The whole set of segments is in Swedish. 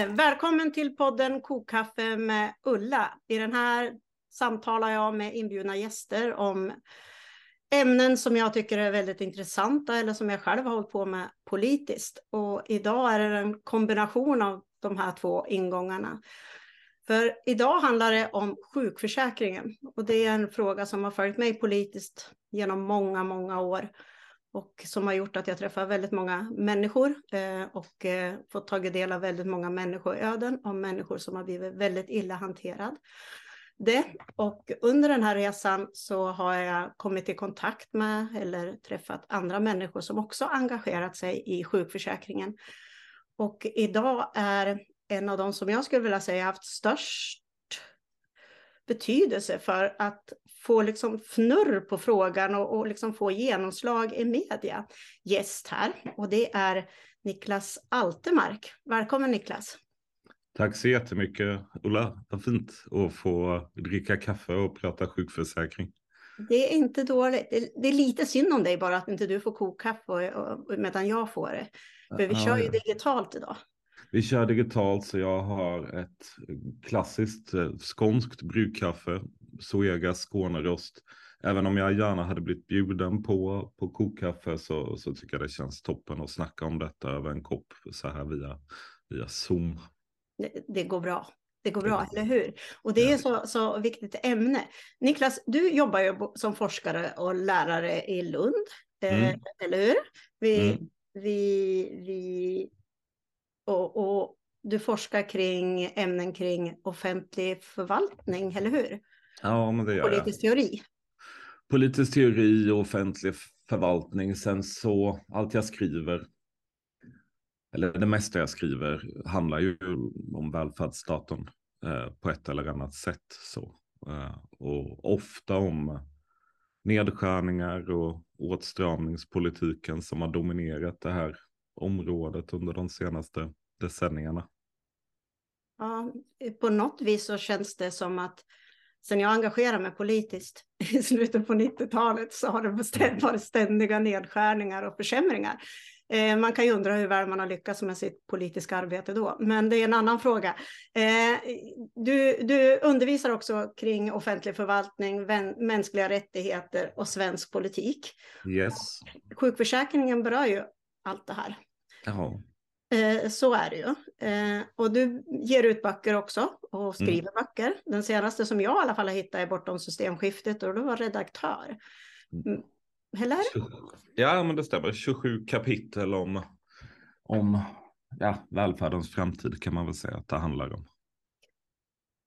Eh, välkommen till podden Kokkaffe med Ulla. I den här samtalar jag med inbjudna gäster om ämnen som jag tycker är väldigt intressanta eller som jag själv har hållit på med politiskt. Och idag är det en kombination av de här två ingångarna. För idag handlar det om sjukförsäkringen och det är en fråga som har följt mig politiskt genom många, många år och som har gjort att jag träffar väldigt många människor eh, och eh, fått tagit del av väldigt många människoöden om människor som har blivit väldigt illa hanterad. Det. Och under den här resan så har jag kommit i kontakt med eller träffat andra människor som också engagerat sig i sjukförsäkringen. Och idag är en av de som jag skulle vilja säga haft störst betydelse för att få liksom fnurr på frågan och, och liksom få genomslag i media. Gäst här och det är Niklas Altemark. Välkommen Niklas. Tack så jättemycket Ulla. Vad fint att få dricka kaffe och prata sjukförsäkring. Det är inte dåligt. Det är lite synd om dig bara att inte du får kokkaffe medan jag får det. För vi kör ju digitalt idag. Vi kör digitalt så jag har ett klassiskt eh, skånskt bryggkaffe, Zoega Skånerost. Även om jag gärna hade blivit bjuden på, på kokkaffe så, så tycker jag det känns toppen att snacka om detta över en kopp så här via, via Zoom. Det, det går bra. Det går bra, eller hur? Och det är så, så viktigt ämne. Niklas, du jobbar ju som forskare och lärare i Lund, eh, mm. eller hur? Vi, mm. vi, vi och, och du forskar kring ämnen kring offentlig förvaltning, eller hur? Ja, men det gör Politisk jag. teori. Politisk teori och offentlig förvaltning. Sen så, allt jag skriver, eller det mesta jag skriver, handlar ju om välfärdsstaten eh, på ett eller annat sätt. Så. Eh, och ofta om nedskärningar och åtstramningspolitiken som har dominerat det här området under de senaste decennierna. Ja, på något vis så känns det som att sen jag engagerade mig politiskt i slutet på 90-talet så har det varit ständiga nedskärningar och försämringar. Eh, man kan ju undra hur väl man har lyckats med sitt politiska arbete då, men det är en annan fråga. Eh, du, du undervisar också kring offentlig förvaltning, mänskliga rättigheter och svensk politik. Yes. Sjukförsäkringen berör ju allt det här. Jaha. Eh, så är det ju. Eh, och du ger ut böcker också och skriver mm. böcker. Den senaste som jag i alla fall har hittat är Bortom systemskiftet och du var redaktör. Mm. Eller? Ja, men det stämmer. 27 kapitel om, om ja, välfärdens framtid kan man väl säga att det handlar om.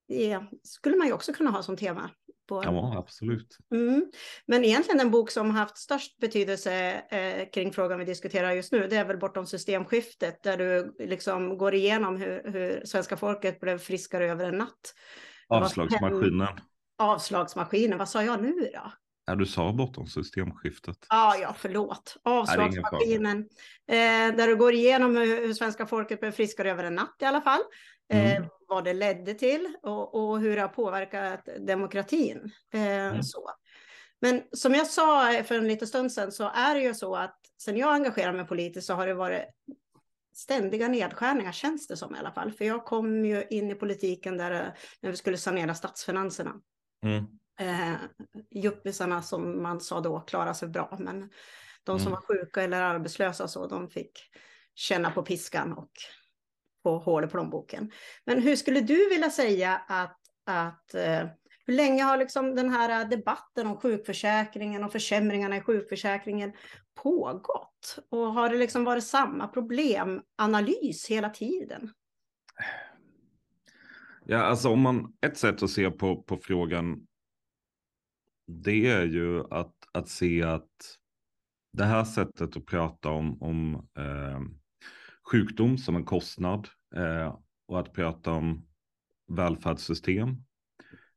Det skulle man ju också kunna ha som tema på... Ja, absolut. Mm. Men egentligen den bok som haft störst betydelse eh, kring frågan vi diskuterar just nu, det är väl Bortom systemskiftet, där du liksom går igenom hur, hur svenska folket blev friskare över en natt. Avslagsmaskinen. Avslagsmaskinen, vad sa jag nu då? Ja, du sa bortom systemskiftet. Ah, ja, förlåt. Avslagsmaskinen. Eh, där du går igenom hur, hur svenska folket blev friskare över en natt i alla fall. Eh, mm. vad det ledde till och, och, hur det har påverkat demokratin. Eh, mm. så. Men som jag sa för en liten stund sedan så är det ju så att sen jag engagerar mig politiskt så har det varit ständiga nedskärningar känns det som i alla fall. För jag kom ju in i politiken där när vi skulle sanera statsfinanserna. Mm. Eh, juppisarna som man sa då klarade sig bra, men de som mm. var sjuka eller arbetslösa så de fick känna på piskan och på hål i plånboken. Men hur skulle du vilja säga att, att eh, hur länge har liksom den här debatten om sjukförsäkringen och försämringarna i sjukförsäkringen pågått? Och har det liksom varit samma problemanalys hela tiden? Ja, alltså om man, ett sätt att se på, på frågan, det är ju att, att se att det här sättet att prata om, om eh, sjukdom som en kostnad eh, och att prata om välfärdssystem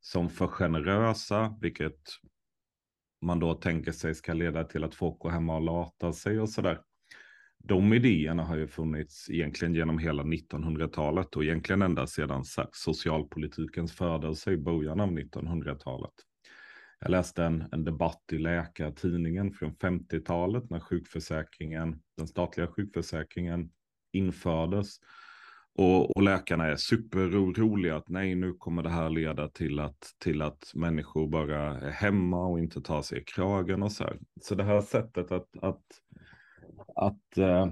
som för generösa, vilket man då tänker sig ska leda till att folk går hemma och latar sig och sådär. De idéerna har ju funnits egentligen genom hela 1900-talet och egentligen ända sedan socialpolitikens födelse i början av 1900-talet. Jag läste en, en debatt i Läkartidningen från 50-talet när sjukförsäkringen, den statliga sjukförsäkringen infördes. Och, och läkarna är superoroliga att nej, nu kommer det här leda till att, till att människor bara är hemma och inte tar sig i kragen och så här. Så det här sättet att, att, att eh,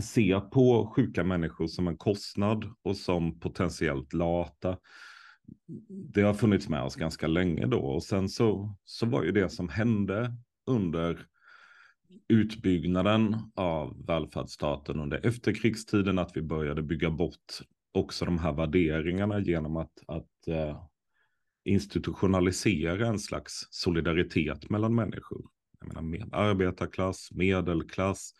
se på sjuka människor som en kostnad och som potentiellt lata. Det har funnits med oss ganska länge då och sen så, så var ju det som hände under utbyggnaden av välfärdsstaten under efterkrigstiden, att vi började bygga bort också de här värderingarna genom att, att eh, institutionalisera en slags solidaritet mellan människor. Jag menar, med arbetarklass, medelklass,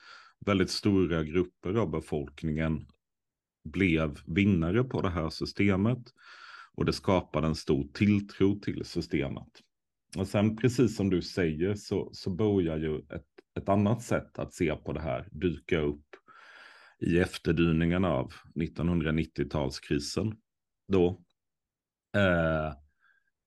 väldigt stora grupper av befolkningen blev vinnare på det här systemet och det skapade en stor tilltro till systemet. Och sen precis som du säger så, så börjar ju ett ett annat sätt att se på det här dyka upp i efterdyningarna av 1990-talskrisen. Då. Eh,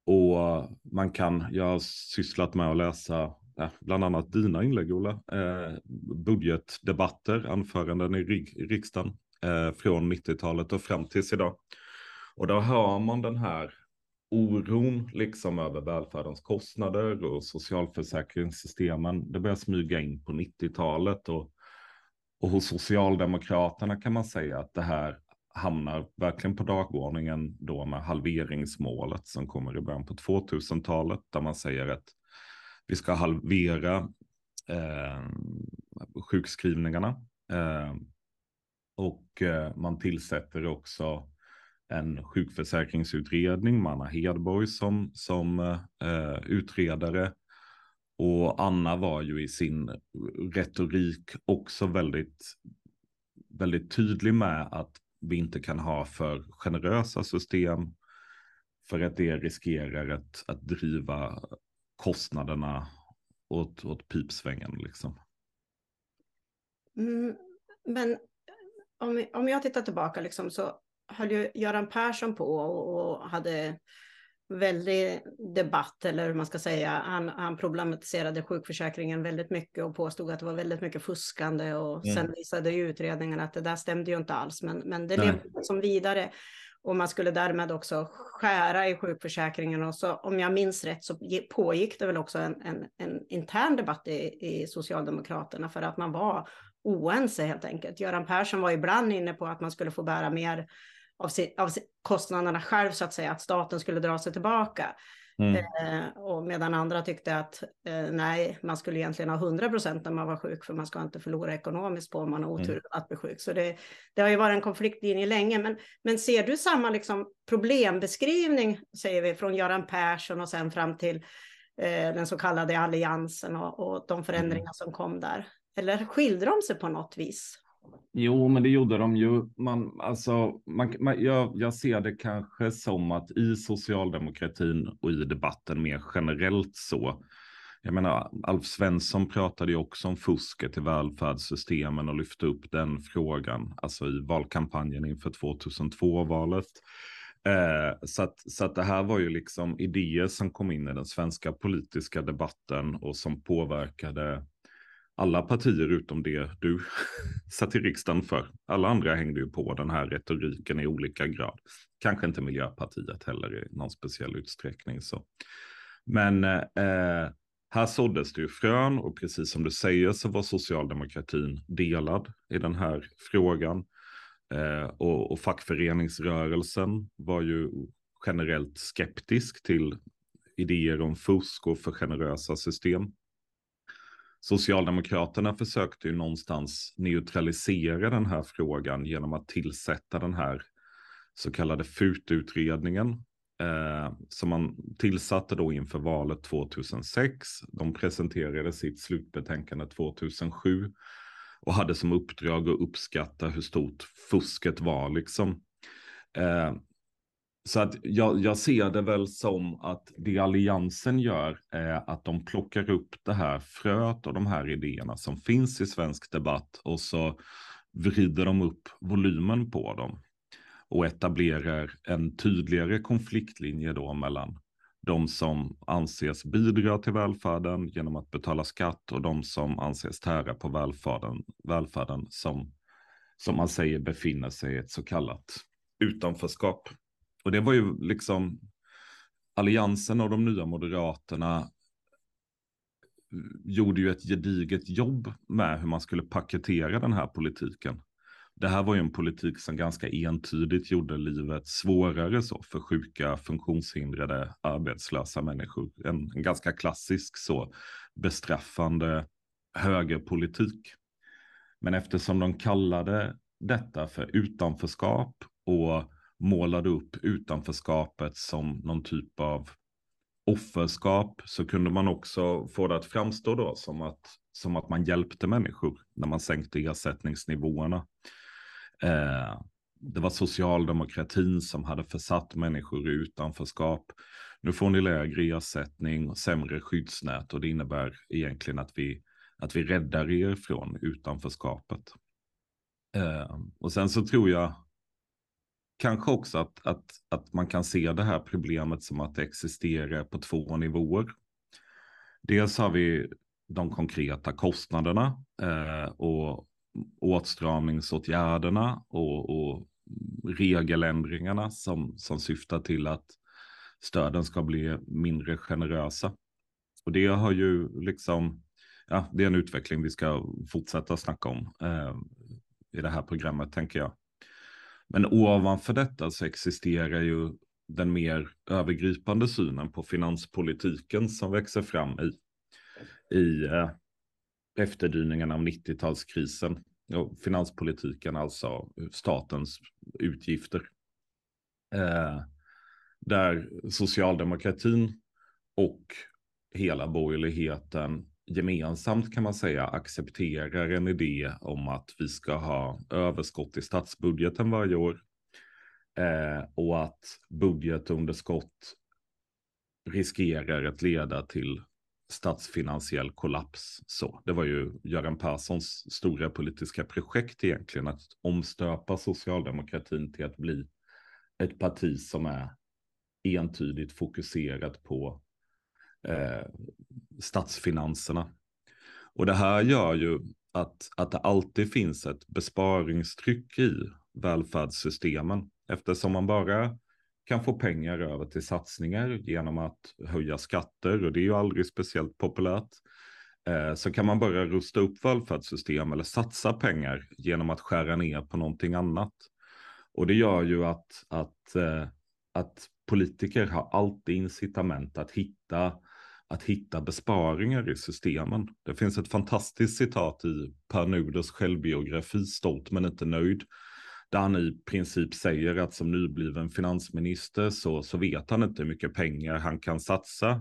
och man kan, jag har sysslat med att läsa ja, bland annat dina inlägg Ola, eh, budgetdebatter, anföranden i riksdagen eh, från 90-talet och fram tills idag. Och då hör man den här oron liksom över välfärdens kostnader och socialförsäkringssystemen. Det börjar smyga in på 90-talet och, och hos Socialdemokraterna kan man säga att det här hamnar verkligen på dagordningen då med halveringsmålet som kommer i början på 2000-talet där man säger att vi ska halvera eh, sjukskrivningarna. Eh, och eh, man tillsätter också en sjukförsäkringsutredning, Manna Hedborg som, som eh, utredare. Och Anna var ju i sin retorik också väldigt, väldigt tydlig med att vi inte kan ha för generösa system för att det riskerar att, att driva kostnaderna åt, åt pipsvängen. Liksom. Mm, men om, om jag tittar tillbaka liksom, så höll ju Göran Persson på och hade väldig debatt, eller hur man ska säga. Han, han problematiserade sjukförsäkringen väldigt mycket och påstod att det var väldigt mycket fuskande och mm. sen visade ju utredningen att det där stämde ju inte alls, men, men det levde som vidare. Och man skulle därmed också skära i sjukförsäkringen. Och så, om jag minns rätt så pågick det väl också en, en, en intern debatt i, i Socialdemokraterna för att man var oense helt enkelt. Göran Persson var ibland inne på att man skulle få bära mer av, sin, av kostnaderna själv så att säga, att staten skulle dra sig tillbaka. Mm. Eh, och medan andra tyckte att eh, nej, man skulle egentligen ha 100 procent när man var sjuk, för man ska inte förlora ekonomiskt på om man har otur mm. att bli sjuk. Så det, det har ju varit en konfliktlinje länge. Men, men ser du samma liksom, problembeskrivning, säger vi, från Göran Persson och sen fram till eh, den så kallade alliansen och, och de förändringar mm. som kom där? Eller skiljer de sig på något vis? Jo, men det gjorde de ju. Man, alltså, man, man, jag, jag ser det kanske som att i socialdemokratin och i debatten mer generellt så. Jag menar, Alf Svensson pratade ju också om fusket i välfärdssystemen och lyfte upp den frågan, alltså i valkampanjen inför 2002-valet. Eh, så, att, så att det här var ju liksom idéer som kom in i den svenska politiska debatten och som påverkade alla partier utom det du satt i riksdagen för. Alla andra hängde ju på den här retoriken i olika grad. Kanske inte Miljöpartiet heller i någon speciell utsträckning. Så. Men eh, här såddes det ju frön och precis som du säger så var socialdemokratin delad i den här frågan. Eh, och, och fackföreningsrörelsen var ju generellt skeptisk till idéer om fusk och för generösa system. Socialdemokraterna försökte ju någonstans neutralisera den här frågan genom att tillsätta den här så kallade FUT-utredningen eh, som man tillsatte då inför valet 2006. De presenterade sitt slutbetänkande 2007 och hade som uppdrag att uppskatta hur stort fusket var liksom. Eh, så att jag, jag ser det väl som att det alliansen gör är att de plockar upp det här fröet och de här idéerna som finns i svensk debatt och så vrider de upp volymen på dem och etablerar en tydligare konfliktlinje då mellan de som anses bidra till välfärden genom att betala skatt och de som anses tära på välfärden, välfärden som, som man säger befinner sig i ett så kallat utanförskap. Och det var ju liksom Alliansen och de nya Moderaterna eh, gjorde ju ett gediget jobb med hur man skulle paketera den här politiken. Det här var ju en politik som ganska entydigt gjorde livet svårare så för sjuka, funktionshindrade, arbetslösa människor. En, en ganska klassisk så bestraffande högerpolitik. Men eftersom de kallade detta för utanförskap och målade upp utanförskapet som någon typ av offerskap så kunde man också få det att framstå då som att, som att man hjälpte människor när man sänkte ersättningsnivåerna. Eh, det var socialdemokratin som hade försatt människor i utanförskap. Nu får ni lägre ersättning och sämre skyddsnät och det innebär egentligen att vi, att vi räddar er från utanförskapet. Eh, och sen så tror jag kanske också att, att, att man kan se det här problemet som att det existerar på två nivåer. Dels har vi de konkreta kostnaderna eh, och åtstramningsåtgärderna och, och regeländringarna som, som syftar till att stöden ska bli mindre generösa. Och det har ju liksom, ja, det är en utveckling vi ska fortsätta snacka om eh, i det här programmet tänker jag. Men ovanför detta så existerar ju den mer övergripande synen på finanspolitiken som växer fram i, i eh, efterdyningarna av 90-talskrisen. Och finanspolitiken, alltså statens utgifter. Eh, där socialdemokratin och hela borgerligheten gemensamt kan man säga accepterar en idé om att vi ska ha överskott i statsbudgeten varje år. Eh, och att budgetunderskott riskerar att leda till statsfinansiell kollaps. Så det var ju Göran Perssons stora politiska projekt egentligen att omstöpa socialdemokratin till att bli ett parti som är entydigt fokuserat på eh, statsfinanserna. Och det här gör ju att, att det alltid finns ett besparingstryck i välfärdssystemen eftersom man bara kan få pengar över till satsningar genom att höja skatter och det är ju aldrig speciellt populärt. Eh, så kan man bara rusta upp välfärdssystem eller satsa pengar genom att skära ner på någonting annat. Och det gör ju att, att, eh, att politiker har alltid incitament att hitta att hitta besparingar i systemen. Det finns ett fantastiskt citat i Per Nuders självbiografi Stolt men inte nöjd. Där han i princip säger att som nybliven finansminister så, så vet han inte hur mycket pengar han kan satsa.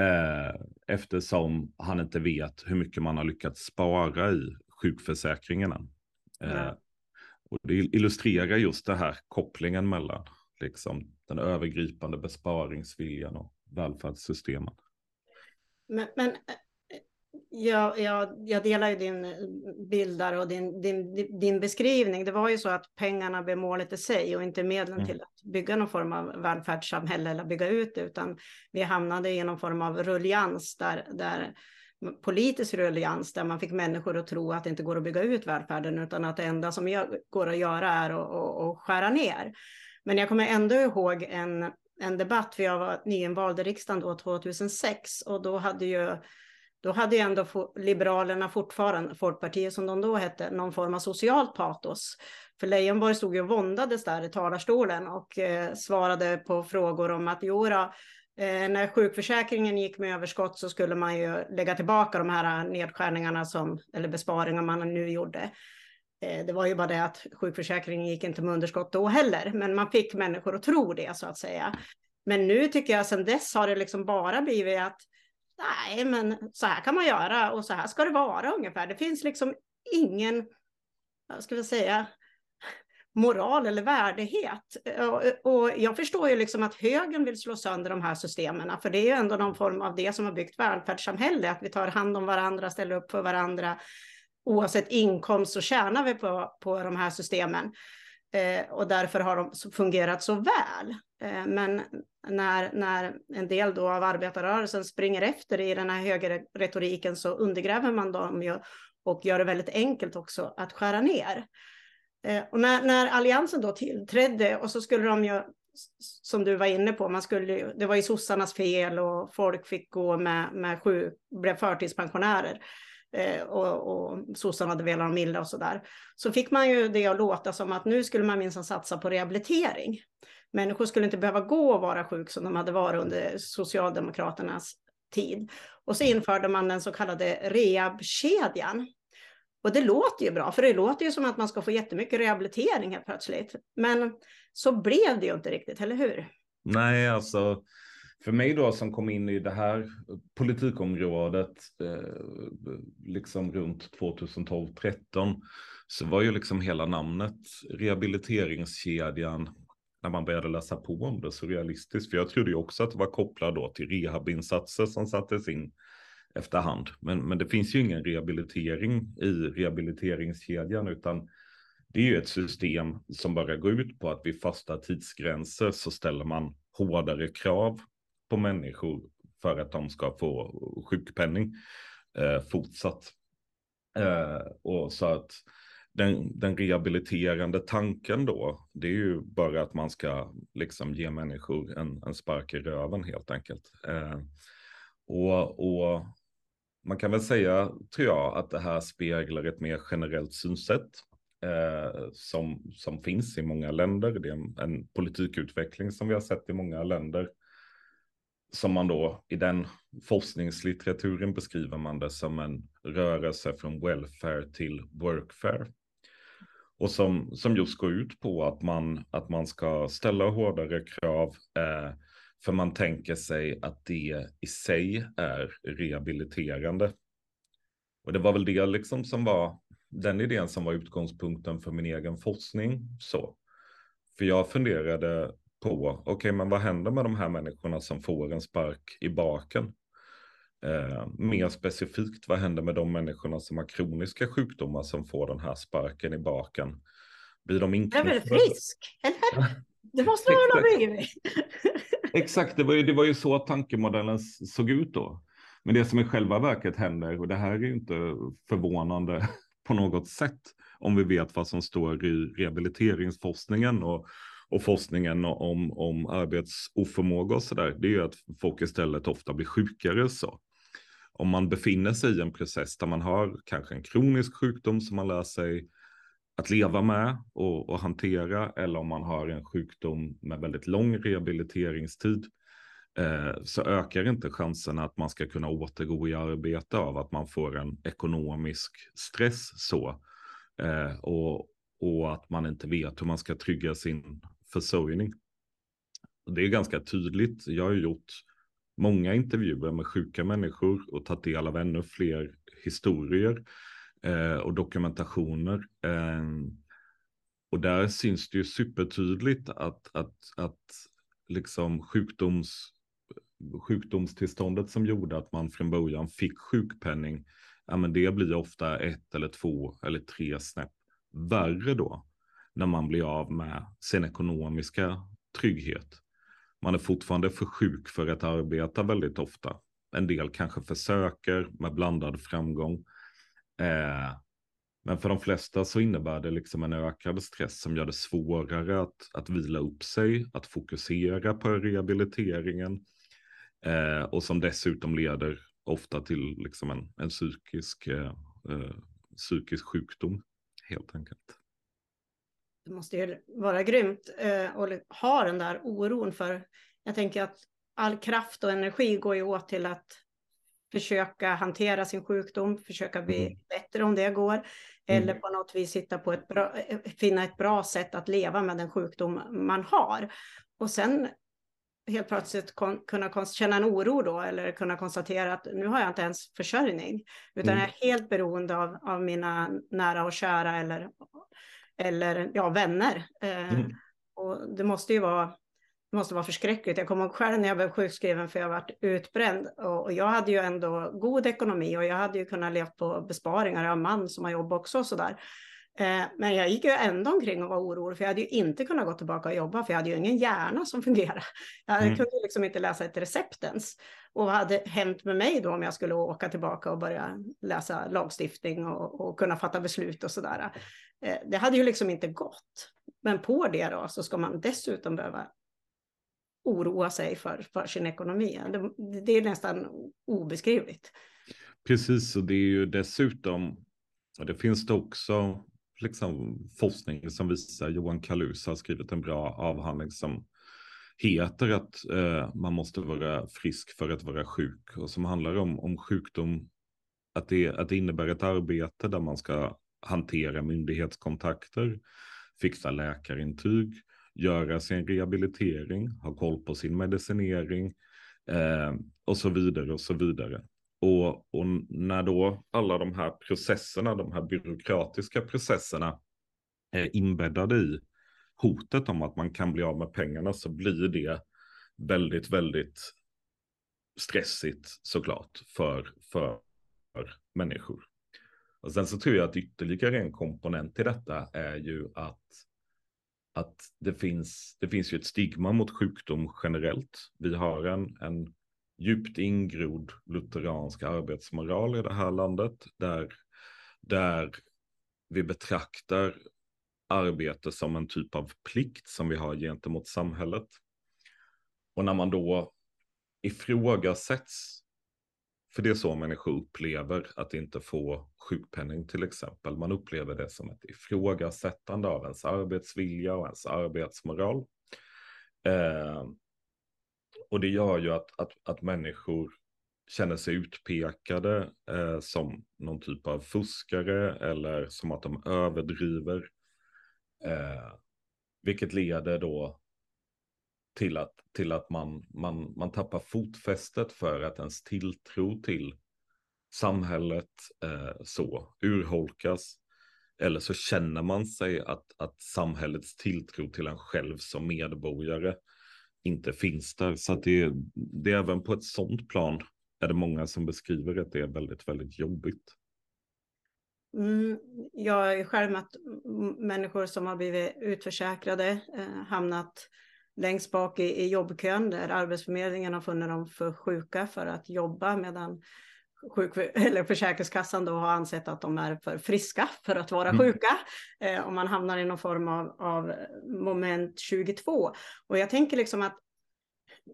Eh, eftersom han inte vet hur mycket man har lyckats spara i sjukförsäkringarna. Eh, och det illustrerar just det här kopplingen mellan liksom, den övergripande besparingsviljan och välfärdssystemen. Men, men eh, jag, jag, jag delar ju din bild där och din, din, din beskrivning. Det var ju så att pengarna blev målet i sig och inte medlen mm. till att bygga någon form av välfärdssamhälle eller bygga ut det, utan vi hamnade i någon form av rullians där, där politisk rullians där man fick människor att tro att det inte går att bygga ut välfärden utan att det enda som går att göra är att, att, att skära ner. Men jag kommer ändå ihåg en, en debatt, för jag var nyinvald i riksdagen då 2006 och då hade ju då hade ju ändå Liberalerna fortfarande, Folkpartiet som de då hette, någon form av socialt patos. För Leijonborg stod ju och våndades där i talarstolen och eh, svarade på frågor om att jodå, eh, när sjukförsäkringen gick med överskott så skulle man ju lägga tillbaka de här eh, nedskärningarna som, eller besparingar man nu gjorde. Eh, det var ju bara det att sjukförsäkringen gick inte med underskott då heller, men man fick människor att tro det så att säga. Men nu tycker jag sedan dess har det liksom bara blivit att nej, men så här kan man göra och så här ska det vara ungefär. Det finns liksom ingen, vad ska vi säga, moral eller värdighet. Och jag förstår ju liksom att högern vill slå sönder de här systemen, för det är ju ändå någon form av det som har byggt välfärdssamhälle, att vi tar hand om varandra, ställer upp för varandra, oavsett inkomst så tjänar vi på, på de här systemen. Eh, och därför har de fungerat så väl. Eh, men när, när en del då av arbetarrörelsen springer efter i den här högerretoriken så undergräver man dem ju och gör det väldigt enkelt också att skära ner. Eh, och när, när Alliansen då tillträdde och så skulle de ju, som du var inne på, man skulle, det var ju sossarnas fel och folk fick gå med, med sju, blev förtidspensionärer. Eh, och, och sossarna hade velat dem illa och sådär. Så fick man ju det att låta som att nu skulle man minsann satsa på rehabilitering. Människor skulle inte behöva gå och vara sjuk som de hade varit under Socialdemokraternas tid. Och så införde man den så kallade rehabkedjan. Och det låter ju bra, för det låter ju som att man ska få jättemycket rehabilitering helt plötsligt. Men så blev det ju inte riktigt, eller hur? Nej, alltså för mig då som kom in i det här politikområdet eh, liksom runt 2012-13 så var ju liksom hela namnet rehabiliteringskedjan när man började läsa på om det så realistiskt. För jag trodde ju också att det var kopplat då till rehabinsatser som sattes in efterhand. Men, men det finns ju ingen rehabilitering i rehabiliteringskedjan utan det är ju ett system som bara går ut på att vid fasta tidsgränser så ställer man hårdare krav på människor för att de ska få sjukpenning eh, fortsatt. Eh, och så att den, den rehabiliterande tanken då, det är ju bara att man ska liksom ge människor en, en spark i röven helt enkelt. Eh, och, och man kan väl säga, tror jag, att det här speglar ett mer generellt synsätt eh, som, som finns i många länder. Det är en, en politikutveckling som vi har sett i många länder. Som man då i den forskningslitteraturen beskriver man det som en rörelse från welfare till workfare. Och som, som just går ut på att man, att man ska ställa hårdare krav eh, för man tänker sig att det i sig är rehabiliterande. Och det var väl det liksom som var den idén som var utgångspunkten för min egen forskning. Så. För jag funderade på, okej, okay, men vad händer med de här människorna som får en spark i baken? Eh, mer specifikt, vad händer med de människorna som har kroniska sjukdomar som får den här sparken i baken? Blir de? Jag är väl frisk, eller? Det måste man ha blivit. Exakt, det var, ju, det var ju så tankemodellen såg ut då. Men det som i själva verket händer, och det här är ju inte förvånande på något sätt, om vi vet vad som står i rehabiliteringsforskningen och, och forskningen om, om arbetsoförmåga och så där, det är ju att folk istället ofta blir sjukare. Så. Om man befinner sig i en process där man har kanske en kronisk sjukdom som man lär sig att leva med och, och, hantera eller om man har en sjukdom med väldigt lång rehabiliteringstid eh, så ökar inte chansen att man ska kunna återgå i arbete av att man får en ekonomisk stress så eh, och, och att man inte vet hur man ska trygga sin försörjning. Det är ganska tydligt. Jag har gjort många intervjuer med sjuka människor och tagit del av ännu fler historier eh, och dokumentationer. Eh, och där syns det ju supertydligt att, att, att liksom sjukdoms, sjukdomstillståndet som gjorde att man från början fick sjukpenning, ja men det blir ofta ett eller två eller tre snäpp värre då när man blir av med sin ekonomiska trygghet. Man är fortfarande för sjuk för att arbeta väldigt ofta. En del kanske försöker med blandad framgång. Eh, men för de flesta så innebär det liksom en ökad stress som gör det svårare att, att vila upp sig, att fokusera på rehabiliteringen eh, och som dessutom leder ofta till liksom en, en psykisk, eh, eh psykisk sjukdom helt enkelt. Det måste ju vara grymt eh, och ha den där oron för, jag tänker att all kraft och energi går ju åt till att försöka hantera sin sjukdom, försöka bli mm. bättre om det går. Eller mm. på något vis hitta på ett bra, finna ett bra sätt att leva med den sjukdom man har. Och sen helt plötsligt kunna känna en oro då eller kunna konstatera att nu har jag inte ens försörjning utan mm. jag är helt beroende av, av mina nära och kära eller, eller ja, vänner. Eh, mm. och det måste ju vara det måste vara förskräckligt. Jag kommer ihåg själv när jag blev sjukskriven för jag varit utbränd och jag hade ju ändå god ekonomi och jag hade ju kunnat leva på besparingar. Jag har man som har jobb också och sådär. Eh, men jag gick ju ändå omkring och var orolig, för jag hade ju inte kunnat gå tillbaka och jobba, för jag hade ju ingen hjärna som fungerade. Jag mm. kunde liksom inte läsa ett recept ens. Och vad hade hänt med mig då om jag skulle åka tillbaka och börja läsa lagstiftning och, och kunna fatta beslut och sådär? Eh, det hade ju liksom inte gått. Men på det då så ska man dessutom behöva oroa sig för, för sin ekonomi. Det, det är nästan obeskrivligt. Precis, och det är ju dessutom, och det finns det också liksom forskning som visar, Johan Kalus har skrivit en bra avhandling som heter att eh, man måste vara frisk för att vara sjuk och som handlar om, om sjukdom, att det, att det innebär ett arbete där man ska hantera myndighetskontakter, fixa läkarintyg, göra sin rehabilitering, ha koll på sin medicinering eh, och så vidare och så vidare. Och, och, när då alla de här processerna, de här byråkratiska processerna är inbäddade i hotet om att man kan bli av med pengarna så blir det väldigt, väldigt stressigt såklart för, för människor. Och sen så tror jag att ytterligare en komponent till detta är ju att, att det, finns, det finns ju ett stigma mot sjukdom generellt. Vi har en, en djupt ingrodd lutheransk arbetsmoral i det här landet, där, där vi betraktar arbete som en typ av plikt som vi har gentemot samhället. Och när man då ifrågasätts, för det är så människor upplever att inte få sjukpenning till exempel, man upplever det som ett ifrågasättande av ens arbetsvilja och ens arbetsmoral. Eh, och det gör ju att, att, att människor känner sig utpekade eh, som någon typ av fuskare eller som att de överdriver. Eh, vilket leder då till att, till att man, man, man tappar fotfästet för att ens tilltro till samhället eh, så urholkas. Eller så känner man sig att, att samhällets tilltro till en själv som medborgare inte finns där. Så att det, det är även på ett sånt plan är det många som beskriver att det är väldigt, väldigt jobbigt. Mm, jag har själv mött människor som har blivit utförsäkrade, eh, hamnat längst bak i, i jobbkön där Arbetsförmedlingen har funnit dem för sjuka för att jobba medan sjuk, eller Försäkringskassan då har ansett att de är för friska för att vara mm. sjuka. Eh, och man hamnar i någon form av, av moment 22. Och jag tänker liksom att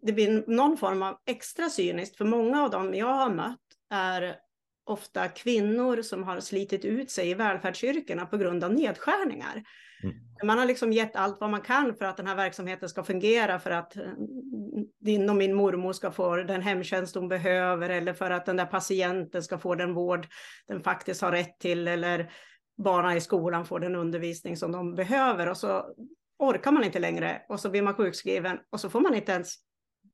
det blir någon form av extra cyniskt, för många av dem jag har mött är ofta kvinnor som har slitit ut sig i välfärdsyrkena på grund av nedskärningar. Mm. Man har liksom gett allt vad man kan för att den här verksamheten ska fungera, för att eh, din och min mormor ska få den hemtjänst hon behöver, eller för att den där patienten ska få den vård den faktiskt har rätt till, eller barnen i skolan får den undervisning som de behöver. Och så orkar man inte längre och så blir man sjukskriven och så får man inte ens,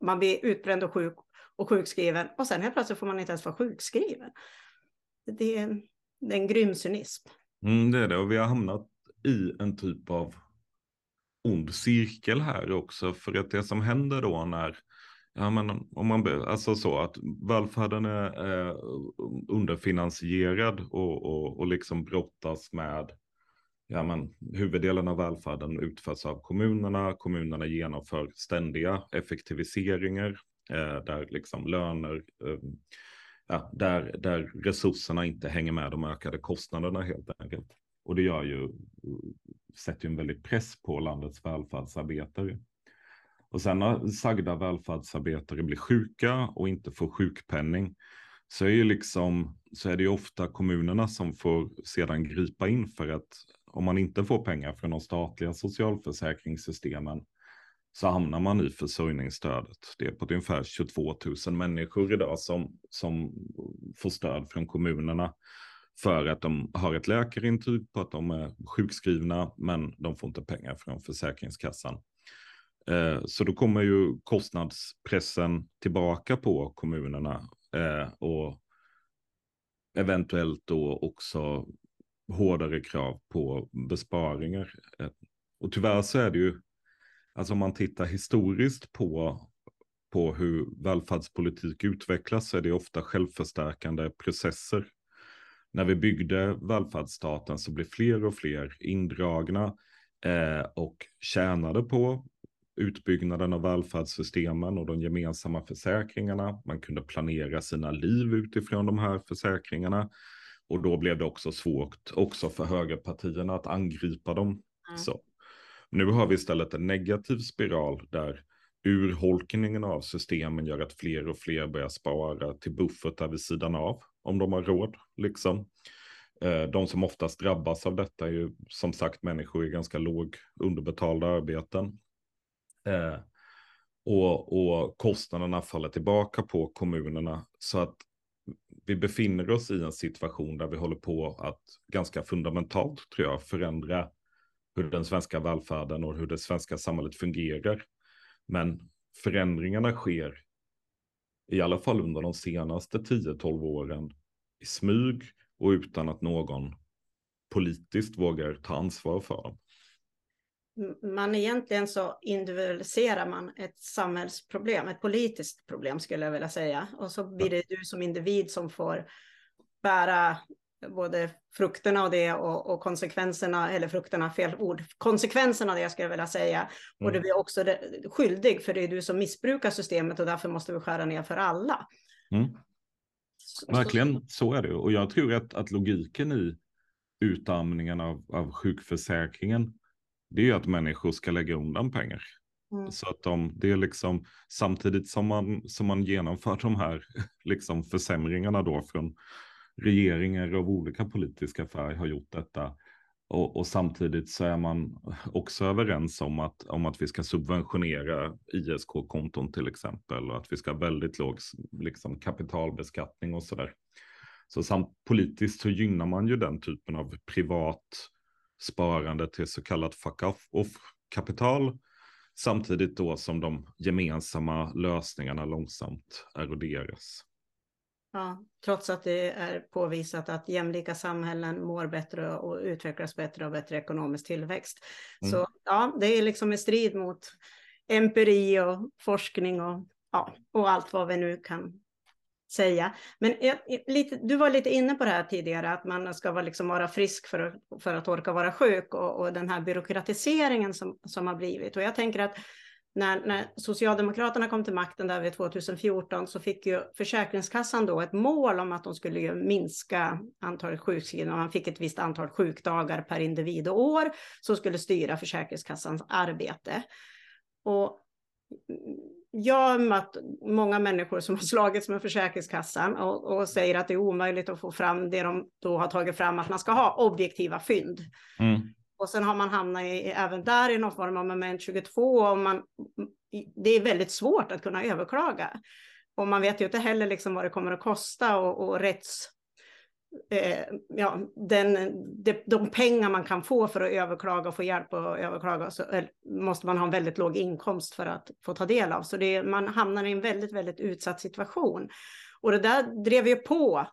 man blir utbränd och sjuk och sjukskriven och sen helt plötsligt får man inte ens vara sjukskriven. Det är, det är en grym cynism. Mm, det är det och vi har hamnat i en typ av ond cirkel här också. För att det som händer då när, ja men om man, alltså så att välfärden är eh, underfinansierad och, och, och liksom brottas med, ja men huvuddelen av välfärden utförs av kommunerna. Kommunerna genomför ständiga effektiviseringar eh, där liksom löner, eh, ja, där, där resurserna inte hänger med de ökade kostnaderna helt enkelt. Och det gör ju, sätter ju en väldig press på landets välfärdsarbetare. Och sen när sagda välfärdsarbetare blir sjuka och inte får sjukpenning så är, ju liksom, så är det ju ofta kommunerna som får sedan gripa in för att om man inte får pengar från de statliga socialförsäkringssystemen så hamnar man i försörjningsstödet. Det är på ungefär 22 000 människor idag som, som får stöd från kommunerna för att de har ett läkarintyg på att de är sjukskrivna, men de får inte pengar från Försäkringskassan. Eh, så då kommer ju kostnadspressen tillbaka på kommunerna eh, och eventuellt då också hårdare krav på besparingar. Eh, och tyvärr så är det ju, alltså om man tittar historiskt på, på hur välfärdspolitik utvecklas så är det ofta självförstärkande processer när vi byggde välfärdsstaten så blev fler och fler indragna eh, och tjänade på utbyggnaden av välfärdssystemen och de gemensamma försäkringarna. Man kunde planera sina liv utifrån de här försäkringarna. Och då blev det också svårt också för högerpartierna att angripa dem. Mm. Så. Nu har vi istället en negativ spiral där urholkningen av systemen gör att fler och fler börjar spara till buffertar vid sidan av om de har råd. Liksom. Eh, de som oftast drabbas av detta är ju som sagt människor i ganska låg underbetalda arbeten. Eh, och, och kostnaderna faller tillbaka på kommunerna. Så att vi befinner oss i en situation där vi håller på att ganska fundamentalt, tror jag, förändra hur den svenska välfärden och hur det svenska samhället fungerar. Men förändringarna sker i alla fall under de senaste 10-12 åren i smyg och utan att någon politiskt vågar ta ansvar för dem man egentligen så individualiserar man ett samhällsproblem, ett politiskt problem skulle jag vilja säga. Och så blir det du som individ som får bära både frukterna av det och, och konsekvenserna, eller frukterna, fel ord, konsekvenserna av det skulle jag vilja säga. Mm. Och du blir också skyldig, för det är du som missbrukar systemet och därför måste vi skära ner för alla. Mm. Verkligen, så är det. Och jag tror att, att logiken i utarmningen av, av sjukförsäkringen det är att människor ska lägga undan pengar. Mm. Så att de, det är liksom samtidigt som man, som man genomför de här liksom försämringarna då från regeringar av olika politiska färg har gjort detta. Och, och, samtidigt så är man också överens om att, om att vi ska subventionera ISK-konton till exempel och att vi ska ha väldigt låg liksom, kapitalbeskattning och sådär. Så samt politiskt så gynnar man ju den typen av privat sparande till så kallat fuck-off-kapital. Samtidigt då som de gemensamma lösningarna långsamt eroderas. Ja, trots att det är påvisat att jämlika samhällen mår bättre och utvecklas bättre och bättre ekonomisk tillväxt. Mm. Så ja, det är liksom i strid mot empiri och forskning och, ja, och allt vad vi nu kan säga. Men jag, lite, du var lite inne på det här tidigare, att man ska vara, liksom vara frisk för för att orka vara sjuk och, och den här byråkratiseringen som, som har blivit. Och jag tänker att när, när Socialdemokraterna kom till makten där vid 2014 så fick ju Försäkringskassan då ett mål om att de skulle minska antalet sjukskrivna. Man fick ett visst antal sjukdagar per individ och år som skulle styra Försäkringskassans arbete. Och jag har mött många människor som har slagits med Försäkringskassan och, och, säger att det är omöjligt att få fram det de då har tagit fram, att man ska ha objektiva fynd. Mm. Och sen har man hamnat i, även där i någon form av moment 22 och man, det är väldigt svårt att kunna överklaga. Och man vet ju inte heller liksom vad det kommer att kosta och, och rätts eh, ja, den, de, de pengar man kan få för att överklaga och få hjälp att överklaga så eh, måste man ha en väldigt låg inkomst för att få ta del av. Så det, man hamnar i en väldigt, väldigt utsatt situation. Och det där drev ju på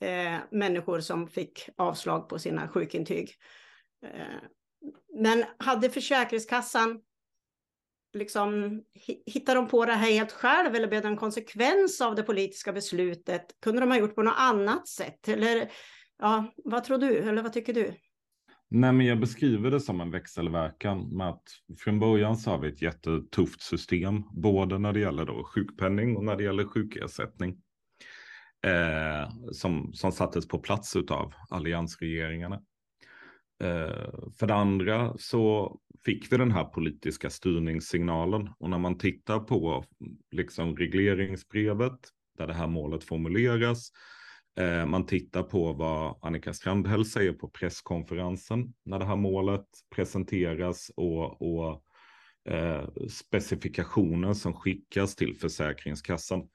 eh, människor som fick avslag på sina sjukintyg. Eh, men hade Försäkringskassan liksom, hittar de på det här helt själv eller blev det en konsekvens av det politiska beslutet? Kunde de ha gjort på något annat sätt? Eller ja, vad tror du? Eller vad tycker du? Nej, men jag beskriver det som en växelverkan med att från början så har vi ett jättetufft system, både när det gäller då sjukpenning och när det gäller sjukersättning. Eh, som, som sattes på plats av alliansregeringarna. Eh, för det andra så fick vi den här politiska styrningssignalen. Och när man tittar på liksom regleringsbrevet där det här målet formuleras, eh, man tittar på vad Annika Strandhäll säger på presskonferensen när det här målet presenteras och, och eh, specifikationer som skickas till Försäkringskassan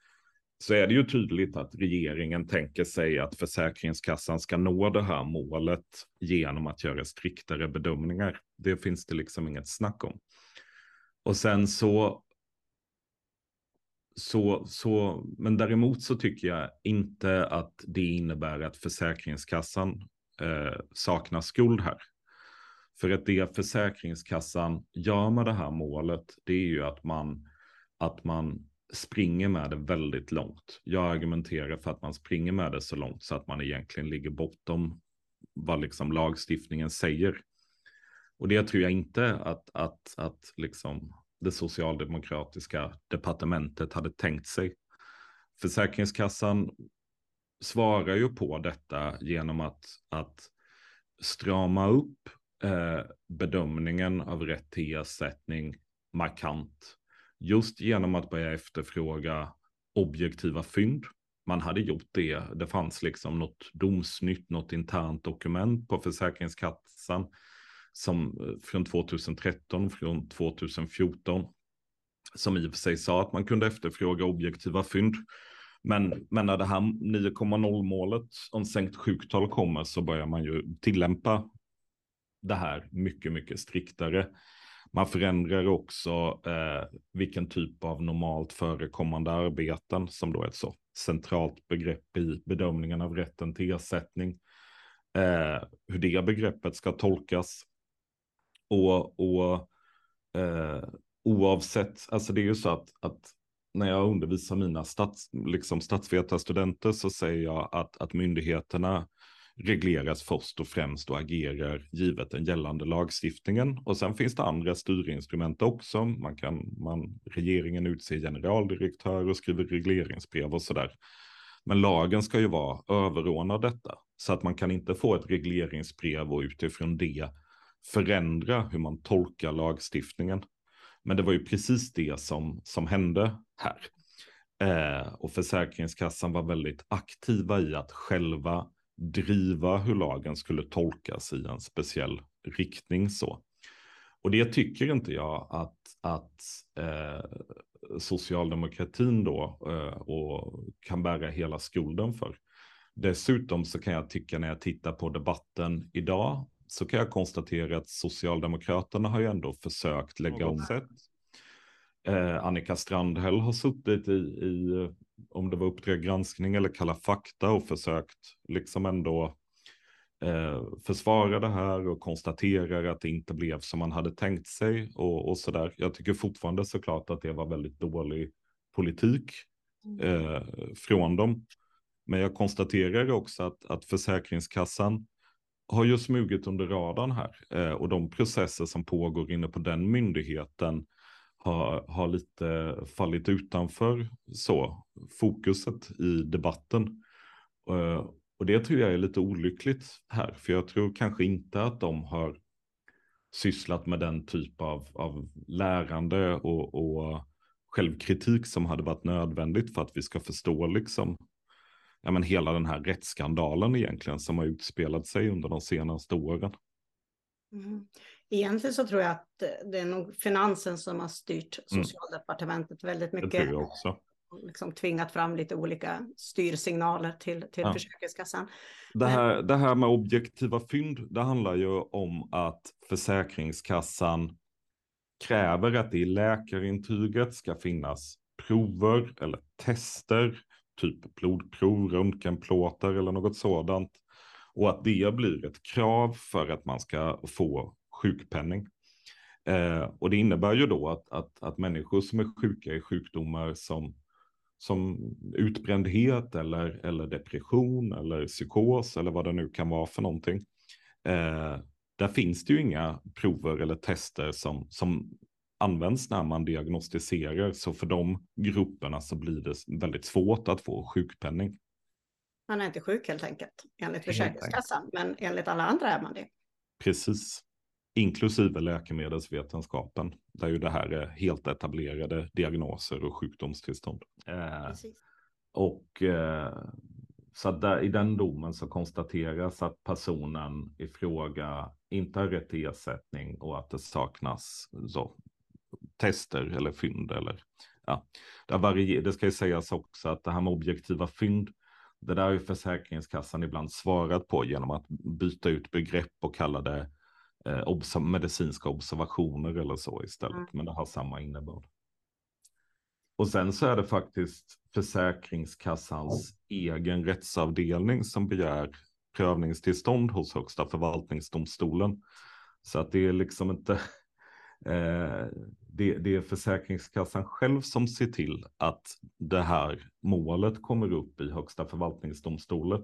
så är det ju tydligt att regeringen tänker sig att Försäkringskassan ska nå det här målet genom att göra striktare bedömningar. Det finns det liksom inget snack om. Och sen så, så, så, men däremot så tycker jag inte att det innebär att Försäkringskassan eh, saknar skuld här. För att det Försäkringskassan gör med det här målet, det är ju att man, att man springer med det väldigt långt. Jag argumenterar för att man springer med det så långt så att man egentligen ligger bortom vad liksom lagstiftningen säger. Och det tror jag inte att, att, att liksom det socialdemokratiska departementet hade tänkt sig. Försäkringskassan svarar ju på detta genom att, att strama upp eh, bedömningen av rätt till ersättning markant. Just genom att börja efterfråga objektiva fynd. Man hade gjort det. Det fanns liksom något domsnytt, något internt dokument på Försäkringskassan som eh, från 2013, från 2014, som i och för sig sa att man kunde efterfråga objektiva fynd. Men, men när det här 9,0 målet om sänkt sjuktal kommer så börjar man ju tillämpa det här mycket, mycket striktare. Man förändrar också eh, vilken typ av normalt förekommande arbeten som då är ett så centralt begrepp i bedömningen av rätten till ersättning. Eh, hur det begreppet ska tolkas. Och, och eh, oavsett, alltså det är ju så att, att när jag undervisar mina stats, liksom statsvetarstudenter så säger jag att, att myndigheterna regleras först och främst och agerar givet den gällande lagstiftningen. Och sen finns det andra styrinstrument också. Man kan, man, regeringen utser generaldirektör och skriver regleringsbrev och sådär. Men lagen ska ju vara överordnad detta. Så att man kan inte få ett regleringsbrev och utifrån det förändra hur man tolkar lagstiftningen. Men det var ju precis det som, som hände här. Eh, och Försäkringskassan var väldigt aktiva i att själva driva hur lagen skulle tolkas i en speciell riktning. så. Och det tycker inte jag att, att eh, socialdemokratin då eh, och kan bära hela skulden för. Dessutom så kan jag tycka när jag tittar på debatten idag så kan jag konstatera att Socialdemokraterna har ju ändå försökt lägga om sätt. Eh, Annika Strandhäll har suttit i, i, om det var Uppdrag granskning eller Kalla fakta och försökt liksom ändå eh, försvara det här och konstaterar att det inte blev som man hade tänkt sig och, och där. Jag tycker fortfarande såklart att det var väldigt dålig politik mm. eh, från dem. Men jag konstaterar också att, att Försäkringskassan har ju smugit under radarn här eh, och de processer som pågår inne på den myndigheten har, har lite fallit utanför så fokuset i debatten. Eh, och det tror jag är lite olyckligt här, för jag tror kanske inte att de har sysslat med den typ av, av lärande och, och självkritik som hade varit nödvändigt för att vi ska förstå liksom ja, men hela den här rättsskandalen egentligen som har utspelat sig under de senaste åren. Mm. Egentligen så tror jag att det är nog finansen som har styrt mm. socialdepartementet mm. väldigt mycket. Det tror jag också. Liksom tvingat fram lite olika styrsignaler till, till ja. Försäkringskassan. Det här, det här med objektiva fynd, det handlar ju om att Försäkringskassan kräver att det i läkarintyget ska finnas prover eller tester typ blodprov, röntgenplåtar eller något sådant. Och att det blir ett krav för att man ska få sjukpenning. Eh, och det innebär ju då att, att, att människor som är sjuka i sjukdomar som, som utbrändhet eller, eller depression eller psykos eller vad det nu kan vara för någonting. Eh, där finns det ju inga prover eller tester som, som används när man diagnostiserar. Så för de grupperna så blir det väldigt svårt att få sjukpenning. Man är inte sjuk helt enkelt, enligt Försäkringskassan, men enligt alla andra är man det. Precis, inklusive läkemedelsvetenskapen, där ju det här är helt etablerade diagnoser och sjukdomstillstånd. Eh, och eh, så där, i den domen så konstateras att personen i fråga inte har rätt till ersättning och att det saknas så, tester eller fynd eller ja, det, varier, det ska ju sägas också att det här med objektiva fynd, det där har ju Försäkringskassan ibland svarat på genom att byta ut begrepp och kalla det eh, obs medicinska observationer eller så istället, mm. men det har samma innebörd. Och sen så är det faktiskt Försäkringskassans mm. egen rättsavdelning som begär prövningstillstånd hos Högsta förvaltningsdomstolen. Så att det är liksom inte, eh, det, det är Försäkringskassan själv som ser till att det här målet kommer upp i Högsta förvaltningsdomstolen.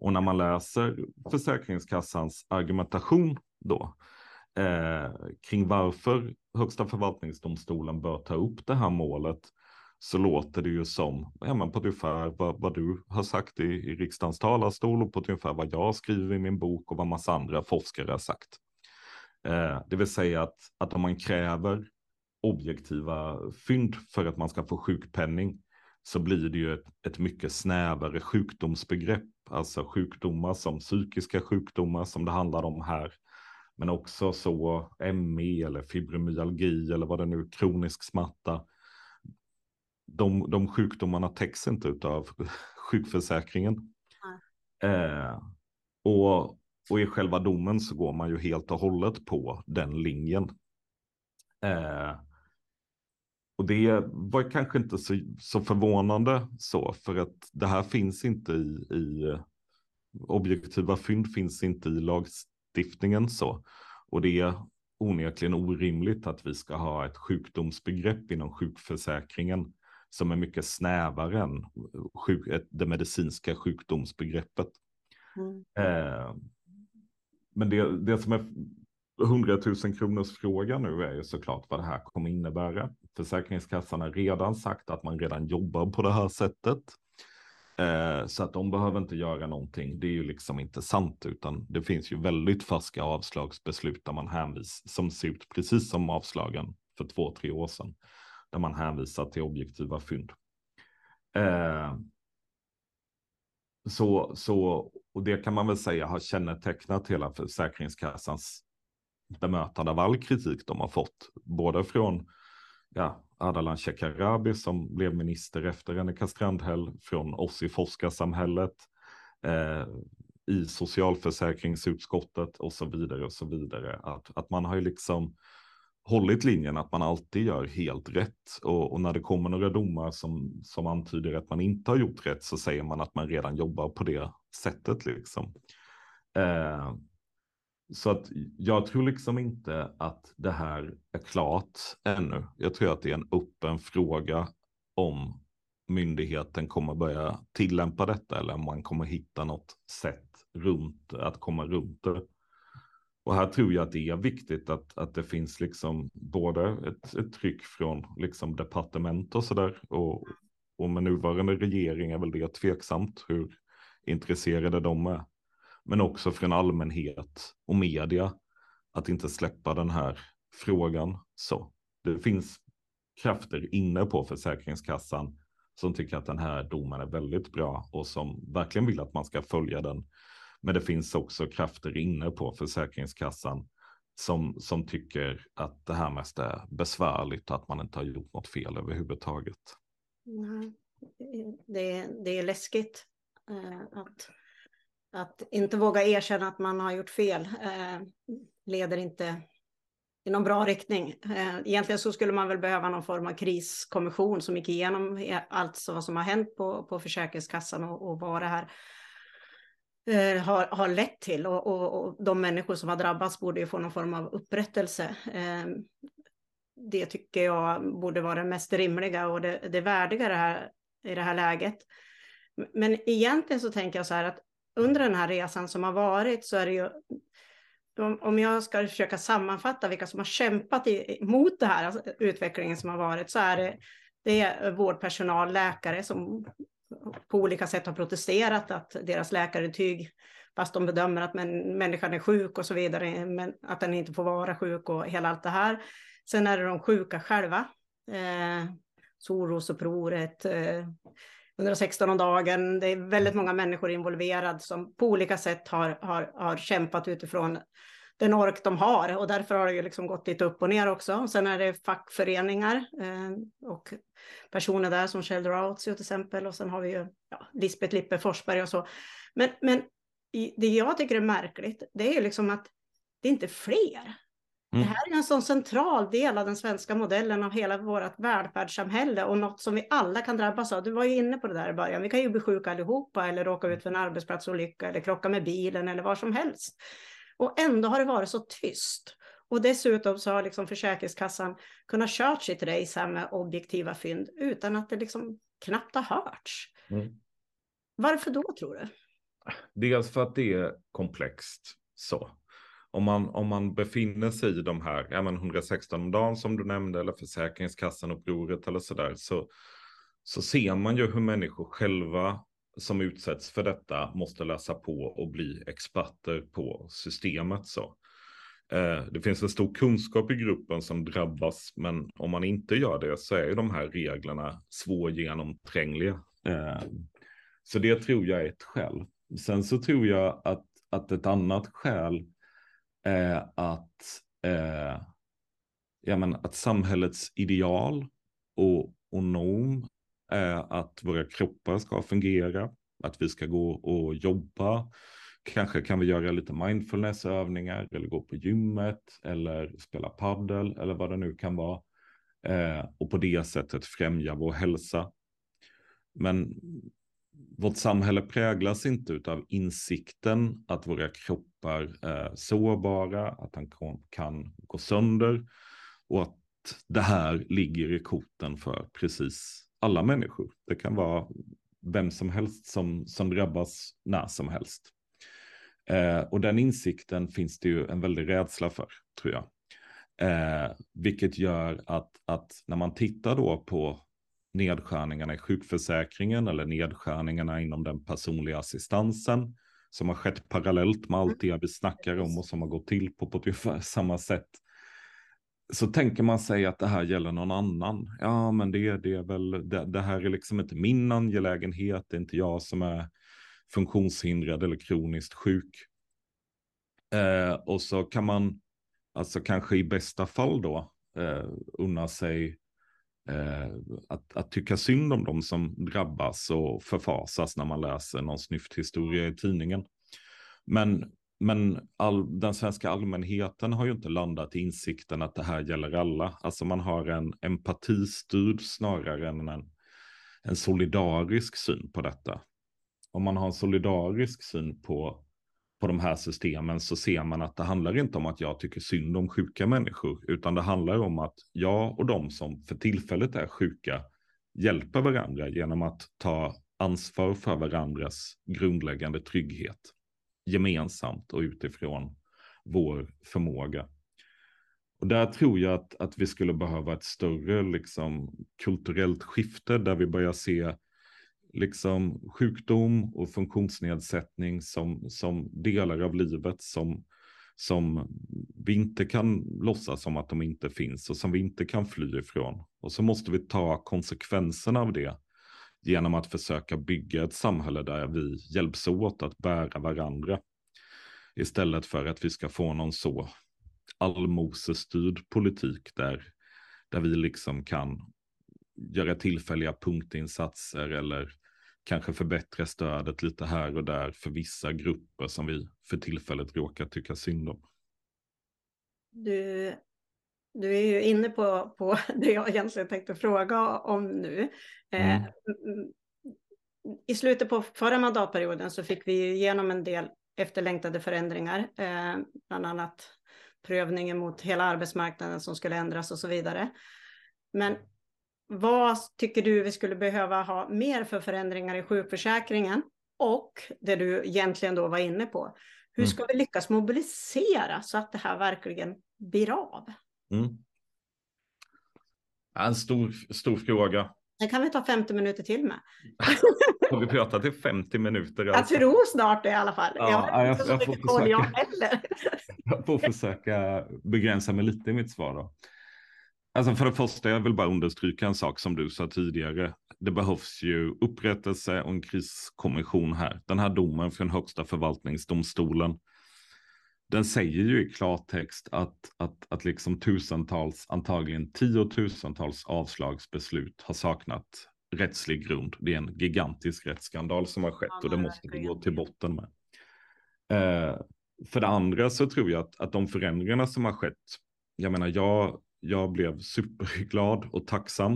Och när man läser Försäkringskassans argumentation då eh, kring varför Högsta förvaltningsdomstolen bör ta upp det här målet så låter det ju som, ja men på ungefär vad, vad du har sagt i, i riksdagens talarstol och på ungefär vad jag skriver i min bok och vad massa andra forskare har sagt. Eh, det vill säga att, att om man kräver objektiva fynd för att man ska få sjukpenning så blir det ju ett, ett mycket snävare sjukdomsbegrepp, alltså sjukdomar som psykiska sjukdomar som det handlar om här, men också så ME eller fibromyalgi eller vad det nu kronisk smärta. De, de sjukdomarna täcks inte av sjukförsäkringen. Mm. Eh, och, och i själva domen så går man ju helt och hållet på den linjen. Eh, och det var kanske inte så, så förvånande så, för att det här finns inte i, i objektiva fynd finns inte i lagstiftningen så. Och det är onekligen orimligt att vi ska ha ett sjukdomsbegrepp inom sjukförsäkringen som är mycket snävare än sjuk, det medicinska sjukdomsbegreppet. Mm. Eh, men det, det som är 100 000 kronors fråga nu är ju såklart vad det här kommer innebära. Försäkringskassan har redan sagt att man redan jobbar på det här sättet. Eh, så att de behöver inte göra någonting. Det är ju liksom inte sant, utan det finns ju väldigt färska avslagsbeslut där man hänvisar, som ser ut precis som avslagen för två, tre år sedan, där man hänvisar till objektiva fynd. Eh, så, så, och det kan man väl säga har kännetecknat hela Försäkringskassans bemötande av all kritik de har fått, både från ja, Ardalan Shekarabi som blev minister efter Annika Strandhäll, från oss i forskarsamhället, eh, i socialförsäkringsutskottet och så vidare och så vidare. Att, att man har ju liksom hållit linjen att man alltid gör helt rätt och, och, när det kommer några domar som, som antyder att man inte har gjort rätt så säger man att man redan jobbar på det sättet liksom. Eh, så att jag tror liksom inte att det här är klart ännu. Jag tror att det är en öppen fråga om myndigheten kommer börja tillämpa detta eller om man kommer hitta något sätt runt att komma runt det. Och här tror jag att det är viktigt att, att det finns liksom både ett, ett tryck från liksom departement och sådär och, och med nuvarande regering är väl det tveksamt hur intresserade de är men också från allmänhet och media att inte släppa den här frågan. Så det finns krafter inne på Försäkringskassan som tycker att den här domen är väldigt bra och som verkligen vill att man ska följa den. Men det finns också krafter inne på Försäkringskassan som, som tycker att det här mest är besvärligt och att man inte har gjort något fel överhuvudtaget. Nej, Det, det är läskigt eh, att att inte våga erkänna att man har gjort fel eh, leder inte i någon bra riktning. Eh, egentligen så skulle man väl behöva någon form av kriskommission som gick igenom e-, allt vad som har hänt på, på Försäkringskassan och, och vad det här eh, har, har lett till. Och, och, och, de människor som har drabbats borde ju få någon form av upprättelse. Eh, det tycker jag borde vara det mest rimliga och det, det värdiga det här, i det här läget. Men egentligen så tänker jag så här att under den här resan som har varit så är det ju om jag ska försöka sammanfatta vilka som har kämpat mot den här alltså utvecklingen som har varit så är det, det är vårdpersonal, läkare som på olika sätt har protesterat att deras läkarintyg, fast de bedömer att människan är sjuk och så vidare, men att den inte får vara sjuk och hela allt det här. Sen är det de sjuka själva, eh, Sorosupproret, eh, 116 om dagen. Det är väldigt många människor involverade som på olika sätt har, har, har kämpat utifrån den ork de har och därför har det ju liksom gått lite upp och ner också. Sen är det fackföreningar eh, och personer där som Sheldon Outsio till exempel och sen har vi ju ja, Lisbeth Lippe Forsberg och så. Men, men det jag tycker är märkligt, det är ju liksom att det är inte fler. Mm. Det här är en sån central del av den svenska modellen av hela vårt välfärdssamhälle och något som vi alla kan drabbas av. Du var ju inne på det där i början. Vi kan ju bli sjuka allihopa eller råka ut för en arbetsplatsolycka eller krocka med bilen eller vad som helst. Och ändå har det varit så tyst. Och dessutom så har liksom Försäkringskassan kunnat kört sitt race här med objektiva fynd utan att det liksom knappt har hörts. Mm. Varför då tror du? Dels för att det är komplext så. Om man, om man befinner sig i de här, ja men 116 om dagen som du nämnde, eller Försäkringskassan upproret eller sådär, så, så ser man ju hur människor själva som utsätts för detta måste läsa på och bli experter på systemet. Så. Eh, det finns en stor kunskap i gruppen som drabbas, men om man inte gör det så är ju de här reglerna svårgenomträngliga. Eh, så det tror jag är ett skäl. Sen så tror jag att, att ett annat skäl eh, att, eh, ja, men att samhällets ideal och, och norm är att våra kroppar ska fungera, att vi ska gå och jobba. Kanske kan vi göra lite mindfulnessövningar eller gå på gymmet eller spela paddel eller vad det nu kan vara. Eh, och på det sättet främja vår hälsa. Men vårt samhälle präglas inte av insikten att våra kroppar är sårbara, att de kan gå sönder och att det här ligger i korten för precis alla människor. Det kan vara vem som helst som, som drabbas när som helst. Eh, och den insikten finns det ju en väldig rädsla för, tror jag. Eh, vilket gör att, att när man tittar då på nedskärningarna i sjukförsäkringen eller nedskärningarna inom den personliga assistansen som har skett parallellt med allt det vi snackar om och som har gått till på, på ungefär samma sätt. Så tänker man sig att det här gäller någon annan. Ja, men det, det är väl, det, det här är liksom inte min angelägenhet. Det är inte jag som är funktionshindrad eller kroniskt sjuk. Eh, och så kan man, alltså kanske i bästa fall då, eh, unna sig Eh, att, att tycka synd om dem som drabbas och förfasas när man läser någon snyfthistoria i tidningen. Men, men all, den svenska allmänheten har ju inte landat i insikten att det här gäller alla. Alltså man har en empatistyrd snarare än en, en solidarisk syn på detta. Om man har en solidarisk syn på på de här systemen så ser man att det handlar inte om att jag tycker synd om sjuka människor, utan det handlar om att jag och de som för tillfället är sjuka hjälper varandra genom att ta ansvar för varandras grundläggande trygghet gemensamt och utifrån vår förmåga. Och där tror jag att, att vi skulle behöva ett större liksom, kulturellt skifte där vi börjar se liksom sjukdom och funktionsnedsättning som, som delar av livet som, som vi inte kan låtsas som att de inte finns och som vi inte kan fly ifrån. Och så måste vi ta konsekvenserna av det genom att försöka bygga ett samhälle där vi hjälps åt att bära varandra. Istället för att vi ska få någon så allmosestyrd politik där, där vi liksom kan göra tillfälliga punktinsatser eller kanske förbättra stödet lite här och där för vissa grupper som vi för tillfället råkar tycka synd om. Du, du är ju inne på, på det jag egentligen tänkte fråga om nu. Eh, mm. I slutet på förra mandatperioden så fick vi igenom en del efterlängtade förändringar, eh, bland annat prövningen mot hela arbetsmarknaden som skulle ändras och så vidare. Men vad tycker du vi skulle behöva ha mer för förändringar i sjukförsäkringen? Och det du egentligen då var inne på, hur mm. ska vi lyckas mobilisera så att det här verkligen blir av? Mm. En stor, stor fråga. Det kan vi ta 50 minuter till med. Har vi pratat i 50 minuter? Alltså? Jag tror snart det i alla fall. Ja, jag koll jag heller. jag får försöka begränsa mig lite i mitt svar då. Alltså för det första, jag vill bara understryka en sak som du sa tidigare. Det behövs ju upprättelse och en kriskommission här. Den här domen från högsta förvaltningsdomstolen, den säger ju i klartext att, att, att liksom tusentals, antagligen tiotusentals avslagsbeslut har saknat rättslig grund. Det är en gigantisk rättsskandal som har skett och det måste vi gå till botten med. Eh, för det andra så tror jag att, att de förändringarna som har skett, jag menar jag jag blev superglad och tacksam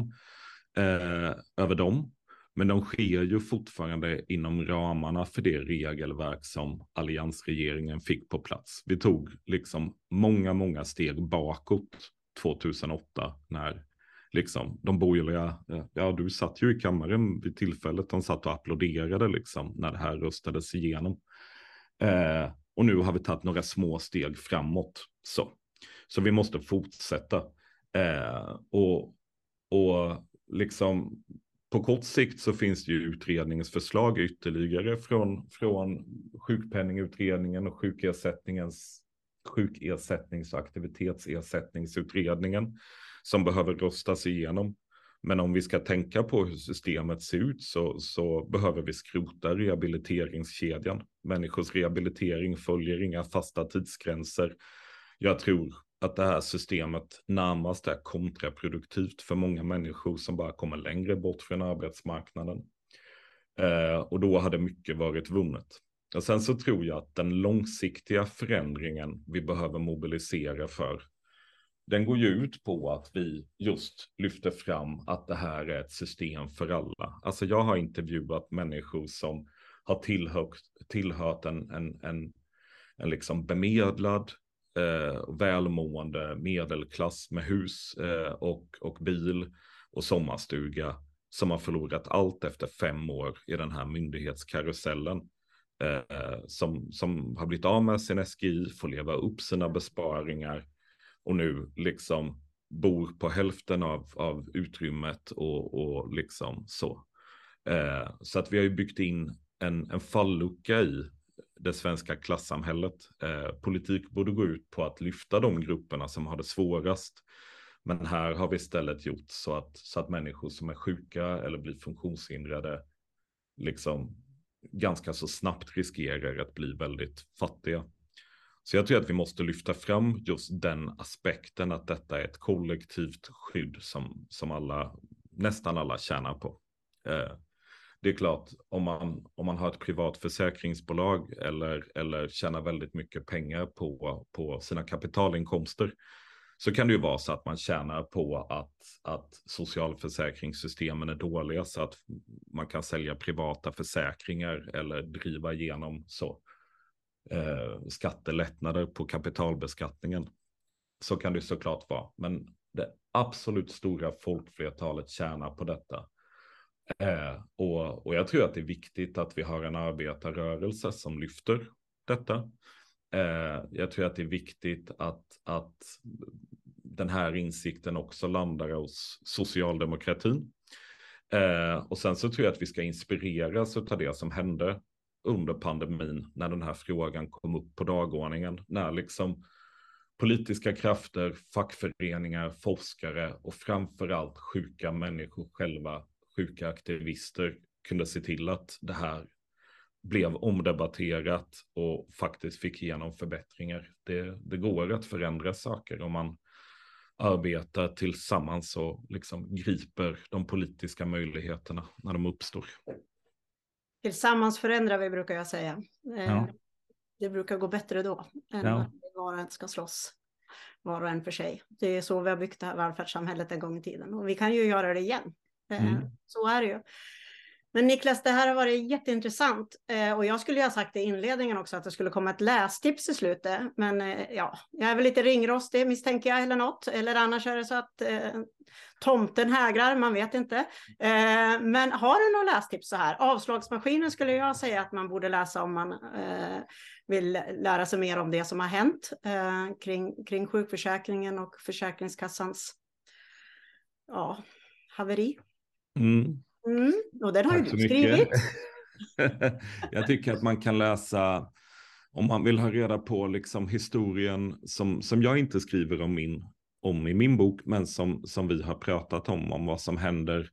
eh, över dem. Men de sker ju fortfarande inom ramarna för det regelverk som alliansregeringen fick på plats. Vi tog liksom många, många steg bakåt 2008 när liksom de borgerliga, eh, ja du satt ju i kammaren vid tillfället, de satt och applåderade liksom när det här röstades igenom. Eh, och nu har vi tagit några små steg framåt. Så, så vi måste fortsätta. Eh, och, och liksom på kort sikt så finns det ju utredningens förslag ytterligare från, från sjukpenningutredningen och sjukersättningens sjukersättnings och aktivitetsersättningsutredningen som behöver röstas igenom. Men om vi ska tänka på hur systemet ser ut så, så behöver vi skrota rehabiliteringskedjan. Människors rehabilitering följer inga fasta tidsgränser. Jag tror att det här systemet närmast är kontraproduktivt för många människor som bara kommer längre bort från arbetsmarknaden. Eh, och då hade mycket varit vunnet. Och sen så tror jag att den långsiktiga förändringen vi behöver mobilisera för, den går ju ut på att vi just lyfter fram att det här är ett system för alla. Alltså jag har intervjuat människor som har tillhört, tillhört en, en, en, en liksom bemedlad eh, välmående medelklass med hus eh, och, och bil och sommarstuga som har förlorat allt efter fem år i den här myndighetskarusellen. Eh, som, som har blivit av med sin SGI, får leva upp sina besparingar och nu liksom bor på hälften av, av utrymmet och, och liksom så. Eh, så att vi har ju byggt in en, en fallucka i det svenska klassamhället. Eh, politik borde gå ut på att lyfta de grupperna som har det svårast. Men här har vi istället gjort så att, så att människor som är sjuka eller blir funktionshindrade liksom ganska så snabbt riskerar att bli väldigt fattiga. Så jag tror att vi måste lyfta fram just den aspekten att detta är ett kollektivt skydd som, som alla, nästan alla tjänar på. Eh, det är klart, om man, om man har ett privat försäkringsbolag eller, eller tjänar väldigt mycket pengar på, på sina kapitalinkomster så kan det ju vara så att man tjänar på att, att socialförsäkringssystemen är dåliga så att man kan sälja privata försäkringar eller driva igenom så eh, skattelättnader på kapitalbeskattningen. Så kan det såklart vara, men det absolut stora folkflertalet tjänar på detta. Eh, och, och jag tror att det är viktigt att vi har en arbetarrörelse som lyfter detta. Eh, jag tror att det är viktigt att, att den här insikten också landar hos socialdemokratin. Eh, och sen så tror jag att vi ska inspireras av det som hände under pandemin när den här frågan kom upp på dagordningen. När liksom politiska krafter, fackföreningar, forskare och framförallt sjuka människor själva sjuka aktivister kunde se till att det här blev omdebatterat och faktiskt fick igenom förbättringar. Det, det går att förändra saker om man arbetar tillsammans och liksom griper de politiska möjligheterna när de uppstår. Tillsammans förändrar vi brukar jag säga. Eh, ja. Det brukar gå bättre då än ja. att var och en ska slåss var och en för sig. Det är så vi har byggt det här välfärdssamhället en gång i tiden och vi kan ju göra det igen. Eh, mm. Så är det ju. Men Niklas, det här har varit jätteintressant eh, och jag skulle ju ha sagt i inledningen också att det skulle komma ett lästips i slutet. Men eh, ja, jag är väl lite ringrostig misstänker jag eller något. Eller annars är det så att eh, tomten hägrar, man vet inte. Eh, men har du några lästips så här? Avslagsmaskinen skulle jag säga att man borde läsa om man eh, vill lära sig mer om det som har hänt kring, kring sjukförsäkringen och Försäkringskassans ja, haveri. Mm. Mm, och den har Tack ju du skrivit. jag tycker att man kan läsa, om man vill ha reda på liksom historien som, som jag inte skriver om, min, om i min bok, men som, som vi har pratat om, om vad som händer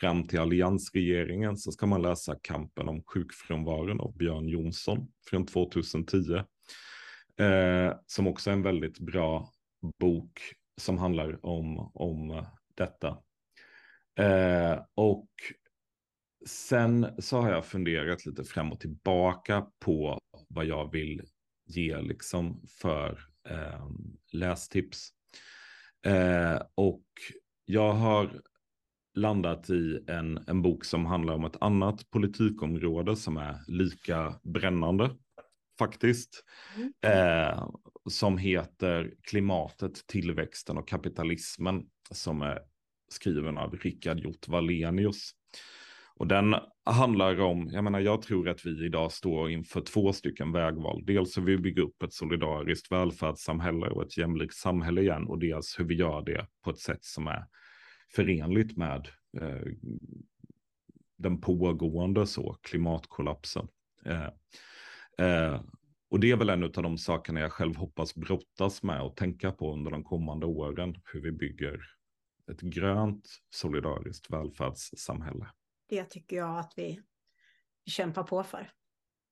fram till alliansregeringen, så ska man läsa Kampen om sjukfrånvaron av Björn Jonsson från 2010. Eh, som också är en väldigt bra bok som handlar om, om detta. Eh, och sen så har jag funderat lite fram och tillbaka på vad jag vill ge liksom för eh, lästips. Eh, och jag har landat i en, en bok som handlar om ett annat politikområde som är lika brännande faktiskt. Mm. Eh, som heter Klimatet, tillväxten och kapitalismen som är skriven av Rickard Hjort Wallenius. Och den handlar om, jag menar jag tror att vi idag står inför två stycken vägval. Dels hur vi bygger upp ett solidariskt välfärdssamhälle och ett jämlikt samhälle igen och dels hur vi gör det på ett sätt som är förenligt med eh, den pågående så, klimatkollapsen. Eh, eh, och det är väl en av de sakerna jag själv hoppas brottas med och tänka på under de kommande åren, hur vi bygger ett grönt solidariskt välfärdssamhälle. Det tycker jag att vi kämpar på för.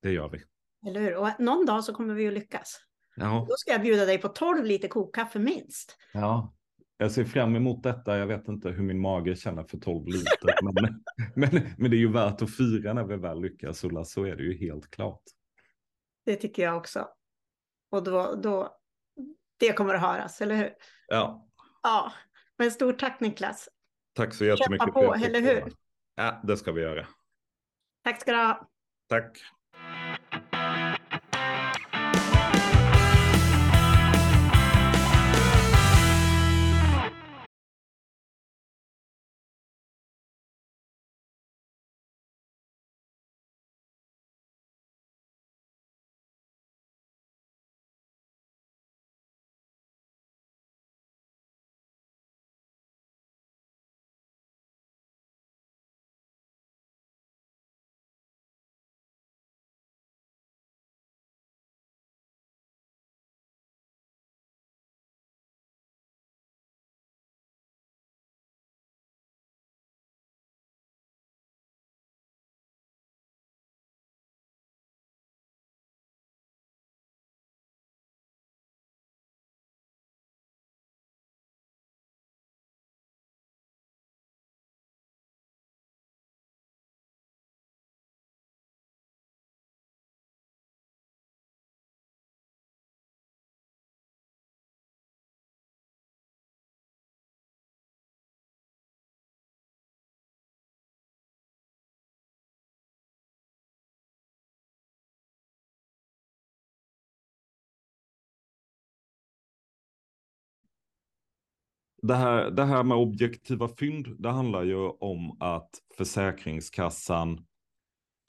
Det gör vi. Eller hur? Och någon dag så kommer vi att lyckas. Ja. Då ska jag bjuda dig på 12 liter kokkaffe minst. Ja, jag ser fram emot detta. Jag vet inte hur min mage känner för 12 liter. men, men, men det är ju värt att fira när vi väl lyckas, Ulla. Så är det ju helt klart. Det tycker jag också. Och då, då det kommer att höras, eller hur? Ja. Ja, men stort tack Niklas. Tack så jättemycket. Kämpa på, eller hur? Ja, det ska vi göra. Tack ska du ha. Tack. Det här, det här med objektiva fynd, det handlar ju om att Försäkringskassan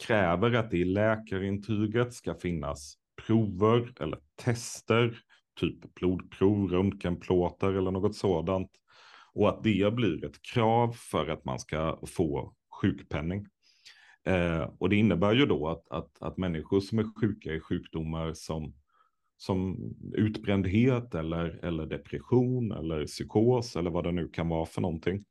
kräver att det i läkarintyget ska finnas prover eller tester, typ blodprov, röntgenplåtar eller något sådant. Och att det blir ett krav för att man ska få sjukpenning. Eh, och det innebär ju då att, att, att människor som är sjuka i sjukdomar som som utbrändhet eller, eller depression eller psykos eller vad det nu kan vara för någonting.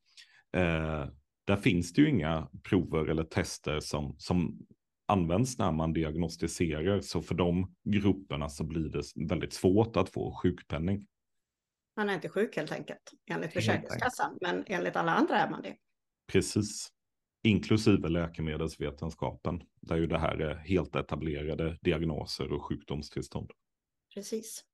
Eh, där finns det ju inga prover eller tester som, som används när man diagnostiserar. Så för de grupperna så blir det väldigt svårt att få sjukpenning. Man är inte sjuk helt enkelt, enligt Försäkringskassan, men enligt alla andra är man det. Precis, inklusive läkemedelsvetenskapen, där ju det här är helt etablerade diagnoser och sjukdomstillstånd. Precis.